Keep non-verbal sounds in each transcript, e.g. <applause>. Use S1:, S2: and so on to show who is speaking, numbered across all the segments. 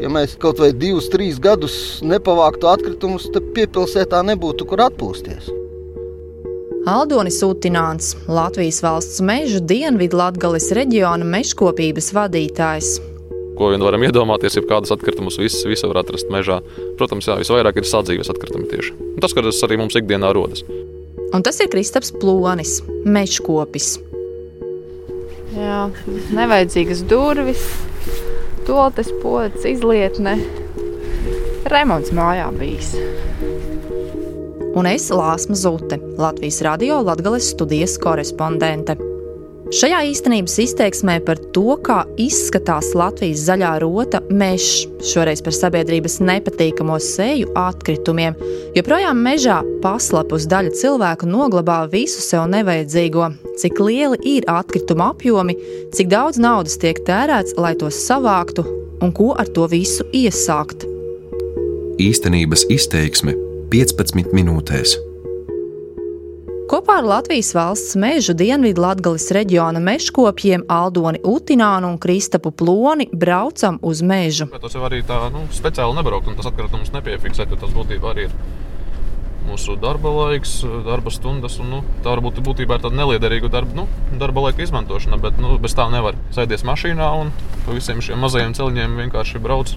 S1: Ja mēs kaut vai divus, trīs gadus nepavāktu atkritumus, tad piepilsētā nebūtu kur atpūsties.
S2: Aldonis Utināns, Latvijas valsts meža dienvidu Latgales reģiona mežkopības vadītājs.
S3: Ko vien varam iedomāties, ja kādus atkritumus viss, visu var atrast mežā. Protams, jā, visvairāk ir sadzīves atkritumi tieši. Un tas, kas arī mums ikdienā rodas.
S2: Un tas ir Kristaps Plonis, mežkopis.
S4: Jā, nevajadzīgas durvis, toaletes pocis, izlietne. Remonts mājā bijis.
S2: Un es Lāsma Zute, Latvijas radio Latgales studijas korespondente. Šajā īstenības izteiksmē par to, kā izskatās Latvijas zaļā rota mežs, šoreiz par sabiedrības nepatīkamo seju atkritumiem, joprojām mežā paslapus daļa cilvēku noglabā visu sev nevajadzīgo, cik lieli ir atkrituma apjomi, cik daudz naudas tiek tērēts, lai tos savāktu un ko ar to visu iesākt.
S5: Īstenības izteiksme 15 minūtēs.
S2: Kopā ar Latvijas valsts meža dienvidu Latgales reģiona mežkopjiem Aldoni Utinānu un Kristapu Ploni braucam uz mežu.
S3: Tas jau arī tā nu, speciāli nebraukt un tas atkritumus nepiefiksēt, jo tas būtībā arī ir mūsu darba laiks, darba stundas. Un, nu, tā varbūt būtībā ir tāda neliederīga darba, nu, darba laika izmantošana, bet nu, bez tā nevar sēties mašīnā un pa visiem šiem mazajiem celiņiem vienkārši braukt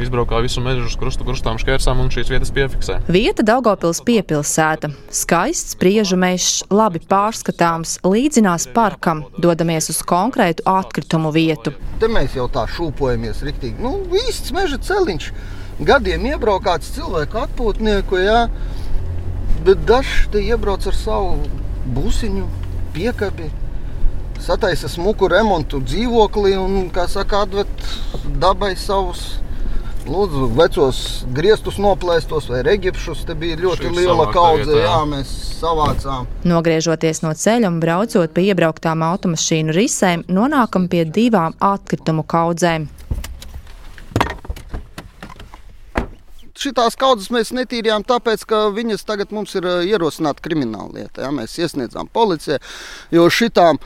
S3: izbraukā visu mežu uz krustu, krustām šķērsām un šīs vietas piefiksē.
S2: Vieta Daugopils piepilsēta. Skaists priežu mežs, labi pārskatāms, līdzinās parkam, dodamies uz konkrētu atkritumu vietu.
S1: Te mēs jau tā šūpojamies riktīgi. Nu, īsts meža celiņš. Gadiem iebraukāts cilvēku atpūtnieku, jā. Bet dažs te iebrauc ar savu busiņu, piekabi. Sataisa smuku remontu dzīvoklī un, kā saka, atved dabai savus Lūdzu, vecos griestus noplēstos vai reģipšus. Te bija ļoti
S3: Šī
S1: liela kaudze,
S3: jā.
S1: mēs savācām.
S2: Nogriežoties no ceļa un braucot pa iebrauktām automašīnu risēm, nonākam pie divām atkritumu kaudzēm.
S1: Šitās kaudzes mēs netīrījām, tāpēc, ka viņas tagad mums ir eh, ierosināta krimināla lieta. Jā, mēs iesniedzām policijai, jo šitām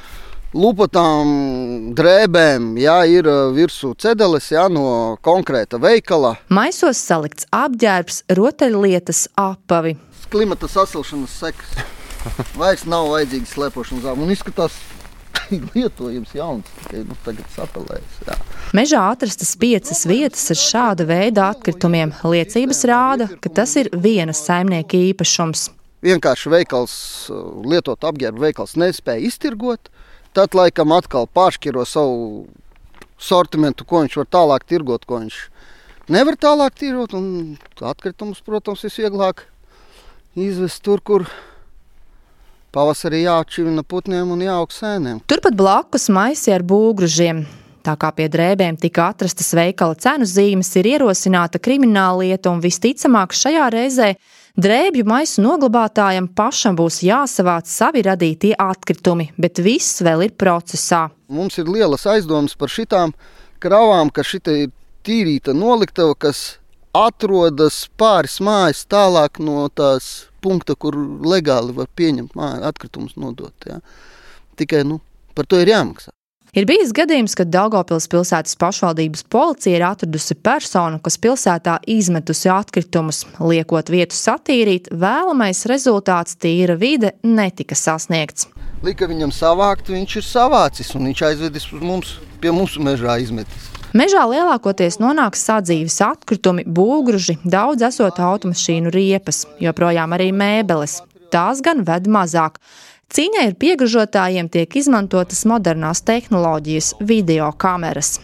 S1: lupatām drēbēm jā, ir eh, virsū cedeles jā, no konkrēta veikala.
S2: Maisos salikts apģērbs, rotaļlietas, apavi.
S1: Klimata sasilšanas sekas. <laughs> Vairs nav vajadzīgs slēpošanas zāle. Un izskatās <laughs> lietojams jauns, tikai nu, tagad sapelējis. Jā.
S2: Mežā atrastas piecas vietas ar šāda veida atkritumiem. Liecības rāda, ka tas ir vienas saimnieka īpašums.
S1: vienkārši veikals, lietot apģērbu veikals nespēja iztirgot. Tad, laikam, atkal pāršķiro savu sortimentu, ko viņš var tālāk tirgot, ko viņš nevar tālāk tirgot. Atkritumus, protams, visvieglāk izvest tur, kur pavasarī jāatšķivina putniem un jāaug sēnēm.
S2: Turpat blakus maisi ar būgružiem. Tā kā pie drēbēm tika atrastas veikala cenu zīmes, ir ierosināta krimināla lieta, un visticamāk šajā reizē drēbju maisu noglabātājam pašam būs jāsavāc savi radītie atkritumi, bet viss vēl ir procesā.
S1: Mums ir lielas aizdomas par šitām kravām, ka šī ir tīrīta noliktava, kas atrodas pāris mājas tālāk no tās punkta, kur legāli var pieņemt atkritumus nodot. Jā. Tikai nu, par to ir jāmaksā.
S2: Ir bijis gadījums, kad Daugopils pilsētas pašvaldības policija ir atradusi personu, kas pilsētā izmetusi atkritumus. Liekot vietu satīrīt, vēlamais rezultāts tīra vide netika sasniegts.
S1: Lika viņam savākt, viņš ir savācis un viņš aizvedis uz mums, pie mūsu mežā izmetis.
S2: Mežā lielākoties nonāk sadzīves atkritumi, būgruži, daudz esot automašīnu riepas, joprojām arī mēbeles. Tās gan ved mazāk. Cīņai ar piegražotājiem tiek izmantotas modernās tehnoloģijas, video kameras.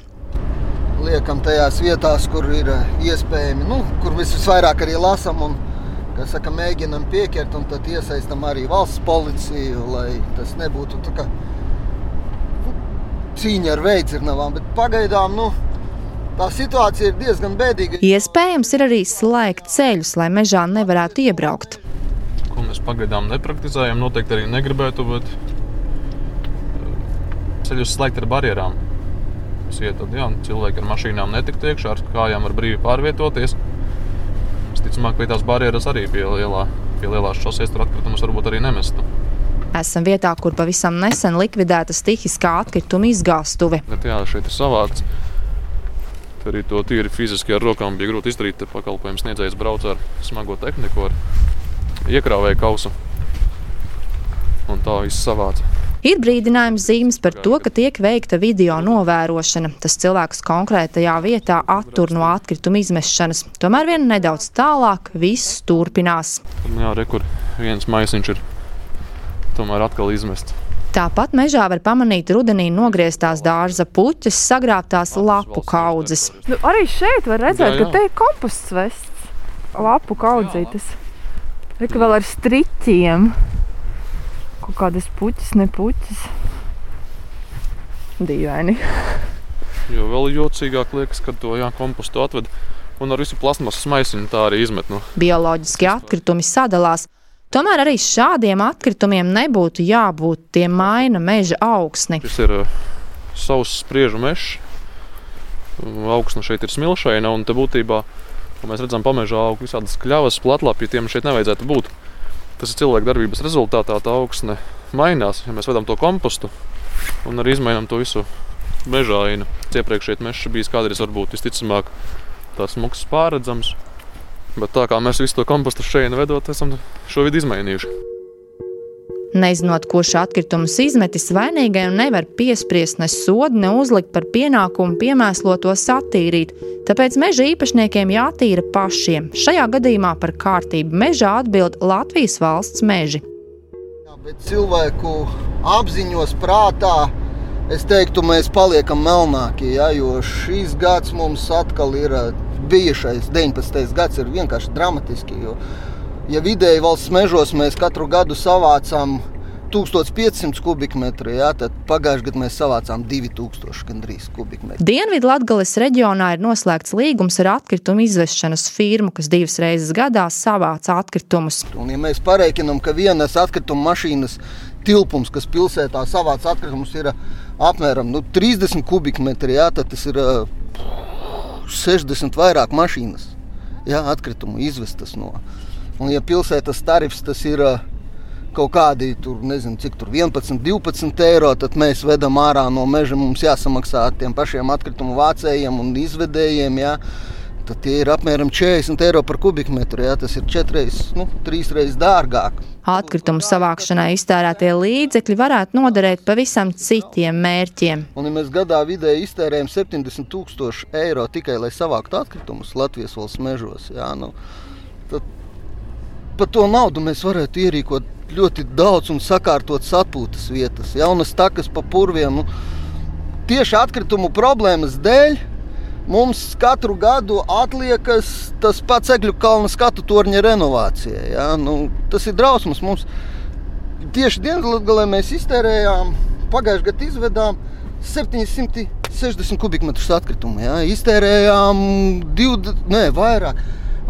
S1: Liekam tajās vietās, kur ir eh, iespējami, nu, kur visvairāk arī lasām un saka, mēģinam pieķert, un tad iesaistam arī valsts policiju, lai tas nebūtu tā kā nu, cīņa ar veidzirnavām. Bet pagaidām, nu, tā situācija ir diezgan bēdīga.
S2: Iespējams, ir arī slēgt ceļus, lai mežā nevarētu iebraukt.
S3: Pagaidām nepraktizējam, noteikti arī negribētu, bet eh, ceļus slēgt ar barjerām. Iet, tad, jā, cilvēki ar mašīnām netiktu iekšā, ar kājām var brīvi pārvietoties. Visticamāk, pie tās barjeras arī pie, lielā, pie lielās šoseis tur atkritumus varbūt arī nemestu.
S2: Esam vietā, kur pavisam nesen likvidēta stihiskā atkrituma izgāstuve.
S3: Jā, šeit ir savāds arī to tīri fiziski ar rokām bija grūti izdarīt. Pakalpojums sniedzējs brauca ar smago tehniku, ar iekrāvēju kausu. Un tā viss savāca.
S2: Ir brīdinājums zīmes par to, ka tiek veikta video novērošana. Tas cilvēkus konkrētajā vietā attur no atkrituma izmešanas. Tomēr vien nedaudz tālāk viss turpinās.
S3: Un jā, re, kur viens maisiņš ir tomēr atkal izmests.
S2: Tāpat mežā var pamanīt rudenī nogrieztās dārza puķes, sagrābtās lapu kaudzes.
S4: Nu, arī šeit var redzēt,
S3: Jā, jā.
S4: ka te ir komposts vests. Lapu kaudzītas. Reka vēl ar striķiem. Kaut kādas puķis, ne puķis. Dīvaini.
S3: Jo vēl jocīgāk liekas, kad to jā, kompostu atved un ar visu plasmasas maisiņu tā arī izmet. Nu,
S2: Bioloģiskie atkritumi sadalās. Tomēr arī šādiem atkritumiem nebūtu jābūt. Tie maina meža augsni.
S3: šis ir uh, savs spriežu mežs. Augsne šeit ir smilšaina un te būtībā ko mēs redzam pamežā aug visādas kļavas, platlapji, tiem šeit nevajadzētu būt. Tas ir cilvēku darbības rezultātā, tā augsne mainās, ja mēs vedam to kompostu un arī izmainām to visu mežā ainu. Iepriekš šeit mežs bijis kādreiz varbūt visticamāk tāds smuks pārredzams, bet tā kā mēs visu to kompostu šeit vedot, esam šo vidi izmainījuši.
S2: Nezinot, kurš atkritumus izmetis, vainīgajam nevar piespriest ne sodu, ne uzlikt par pienākumu piemēslot to satīrīt. Tāpēc meža īpašniekiem jātīra pašiem. Šajā gadījumā par kārtību mežā atbild Latvijas valsts meži.
S1: Jā, cilvēku apziņos, prātā, es teiktu, mēs paliekam melnākie. Ja, jo šis gads mums atkal ir bijušais 19. gads, ir vienkārši dramatiski. Jo, ja vidēji valsts mežos mēs katru gadu savācām 1500 kubikmetru, ja, tad pagājušajā gadā mēs savācām 2000 gandrīz kubikmetru.
S2: Dienvidu Latvijas reģionā ir noslēgts līgums ar atkritumu izvešanas firmu, kas divas reizes gadā savāca atkritumus.
S1: Un, ja mēs pareiķinām, ka vienas atkrituma mašīnas tilpums, kas pilsētā savāc atkritumus, ir ā, apmēram nu, 30 kubikmetri, jā, tad tas ir ā, 60 vairāk mašīnas jā, atkritumu izvestas no. Un, ja pilsētas tarifs tas ir kaut kādi tur, nezinu, cik tur 11, 12 eiro, tad mēs vedam ārā no meža. Mums jāsamaksā tiem pašiem atkritumu vācējiem un izvedējiem. Jā. Tad tie ir apmēram 40 eiro par kubikmetru. Jā. Tas ir četras, nu, trīs reizes dārgāk.
S2: Atkritumu savākšanai iztērētie līdzekļi varētu noderēt pavisam citiem mērķiem.
S1: Un, ja mēs gadā vidēji iztērējam 70 tūkstoši eiro tikai lai savāktu atkritumus Latvijas valsts mežos, jā, nu, tad par to naudu mēs varētu ierīkot ļoti daudz un sakārtot atpūtas vietas, jaunas takas pa purviem. Nu, tieši atkritumu problēmas dēļ mums katru gadu atliekas tas pats Egļu kalna skatu torņa renovācija. Ja? Nu, tas ir drausmas mums. Tieši Dienvidgalē mēs iztērējām, pagājušajā gadā izvedām 760 kubikmetrus atkritumu. Ja? Iztērējām 20, ne, vairāk,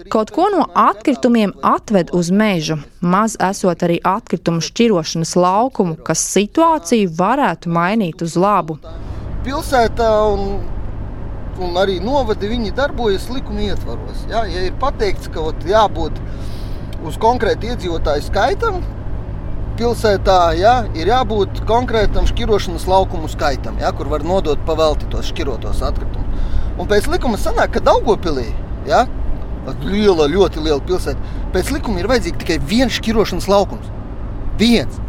S1: reģionā. Šeit. Tas ir ā, 14 novadu teritorija. Drausmas projekts mums maksātu Egļu kalnu torni. Tas divus projektus mēs varētu sataisīt.
S2: Atkritumiem mežā nav sezonalitātes. Tos uz mežu ved pēc nepieciešamības. Pat tie, kuriem ir noslēgti līgumi par atkritumu izvešanu un ir pie mājas konteiners līdzekļu ekonomijas dēļ, lai tas nebūtu tik bieži jāizved, kaut ko no atkritumiem atved uz mežu. Maz esot arī atkritumu šķirošanas laukumu, kas situāciju varētu mainīt uz labu.
S1: Pilsētā un, un arī novadi viņi darbojas likuma ietvaros. Ja, ja ir pateikts, ka ot, jābūt uz konkrētu iedzīvotāju skaitam, pilsētā ja, ir jābūt konkrētam šķirošanas laukumu skaitam, ja, kur var nodot pavelti tos šķirotos atkritumus. Un pēc likuma sanāk, ka Daugopilī, ja, liela, ļoti liela pilsēta, pēc likuma ir vajadzīgs tikai viens šķirošanas laukums. Viens.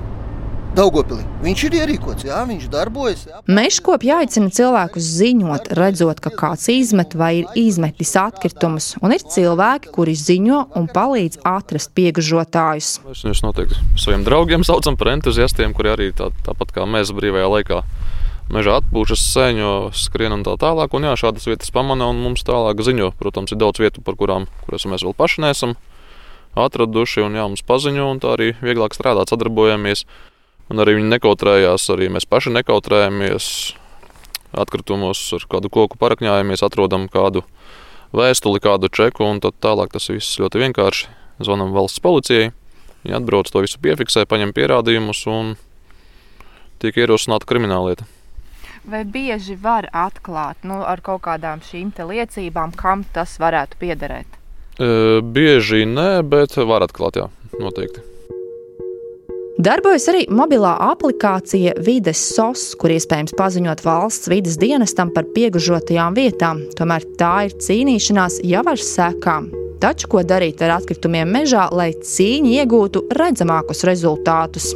S1: Daugopilī. Viņš ir ierīkots, jā, viņš darbojas. Jā.
S2: Mežkopji aicina cilvēkus ziņot, redzot, ka kāds izmet vai ir izmetis atkritumus, un ir cilvēki, kuri ziņo un palīdz atrast piegažotājus.
S3: Mēs viņus noteikti saviem draugiem saucam par entuziastiem, kuri arī tā, tāpat kā mēs brīvajā laikā mežā atpūšas, sēņo, skrien un tā tālāk. Un jā, šādas vietas pamana un mums tālāk ziņo. Protams, ir daudz vietu, par kurām kuras mēs vēl paši neesam atraduši, un jā, mums paziņo, un tā arī vieglāk strādāt, sadarbojamies. Un arī viņi nekautrējās, arī mēs paši nekautrējamies. atkritumos ar kādu koku parakņājamies, atrodam kādu vēstuli, kādu čeku, un tad tālāk tas viss ļoti vienkārši. Zvanām valsts policijai, viņi atbrauc to visu piefiksē, paņem pierādījumus un tiek ierosināta krimināllieta.
S4: Vai bieži var atklāt nu, ar kaut kādām šīm liecībām, kam tas varētu piederēt?
S3: E, bieži nē, bet var atklāt, jā, noteikti.
S2: Darbojas arī mobilā aplikācija Vides SOS, kur iespējams paziņot valsts vidas dienestam par piegužotajām vietām. Tomēr tā ir cīnīšanās jau ar sekām. Taču ko darīt ar atkritumiem mežā, lai cīņa iegūtu redzamākus rezultātus?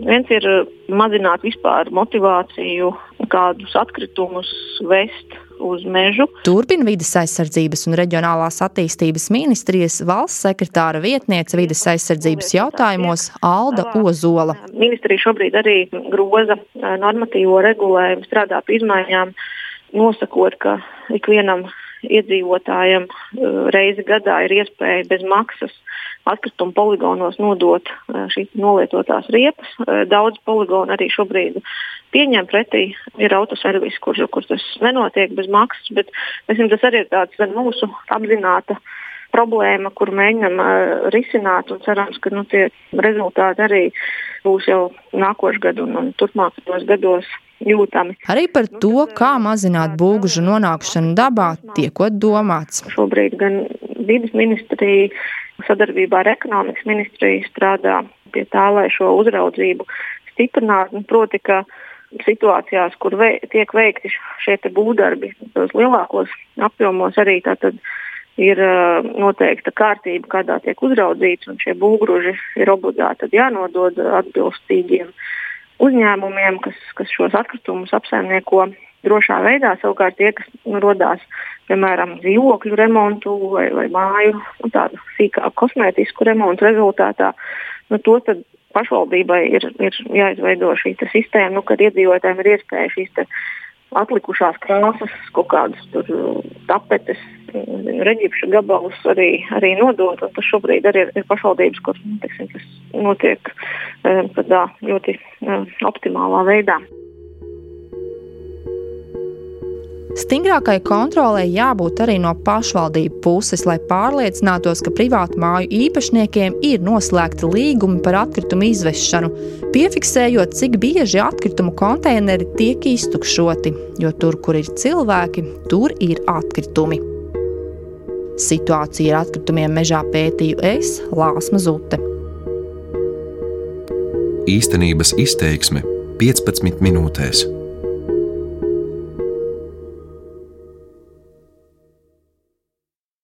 S6: Viens ir mazināt vispār motivāciju, kādus atkritumus vest uz mežu.
S2: Turpina vidas aizsardzības un reģionālās attīstības ministrijas valsts sekretāra vietniece vidas aizsardzības jautājumos Alda Ozola.
S6: Ministrija šobrīd arī groza eh, normatīvo regulējumu, strādā pie izmaiņām, nosakot, ka ikvienam iedzīvotājiem eh, reizi gadā ir iespēja bez maksas atkritumu poligonos nodot eh, šīs nolietotās riepas. Daudz poligonu arī šobrīd pieņem pretī. Ir autoservis, kur, kur tas nenotiek bez maksas, bet teiksim, tas arī ir tāds mūsu apzināta problēma, kur mēģinam uh, risināt un cerams, ka nu, tie rezultāti arī būs jau nākošais gads un, un turpmākajos gados jūtami.
S2: Arī par to, kā mazināt būgužu nonākšanu dabā, tiekot domāts.
S6: Šobrīd gan vidas ministrija sadarbībā ar ekonomikas ministriju strādā pie tā, lai šo uzraudzību stiprinātu. Proti, ka situācijās, kur vei, tiek veikti šie būvdarbi, tos lielākos apjomos arī tātad ir uh, noteikta kārtība, kādā tiek uzraudzīts, un šie būvgrūži ir obligāti jānodod atbilstīgiem uzņēmumiem, kas, kas šos atkritumus apsaimnieko drošā veidā. Savukārt tie, kas nu, rodās piemēram dzīvokļu remontu vai, vai māju nu, tādu sīkāku kosmētisku remontu rezultātā, nu, to pašvaldībai ir, ir jāizveido šī sistēma, nu, kad iedzīvotājiem ir iespēja šīs atlikušās krāsas, kaut kādas tapetes, reģipšu gabalus arī, arī nodot. Tas šobrīd arī ir, ir pašvaldības, kur nu, teiksim, tas notiek eh, tādā ļoti eh, optimālā veidā.
S2: Stingrākai kontrolē jābūt arī no pašvaldību puses, lai pārliecinātos, ka privātu māju īpašniekiem ir noslēgti līgumi par atkritumu izvešanu, piefiksējot, cik bieži atkritumu konteineri tiek iztukšoti, jo tur, kur ir cilvēki, tur ir atkritumi. Situāciju ar atkritumiem mežā pētīju es, Lāsma Zute.
S5: Īstenības izteiksme 15 minūtēs.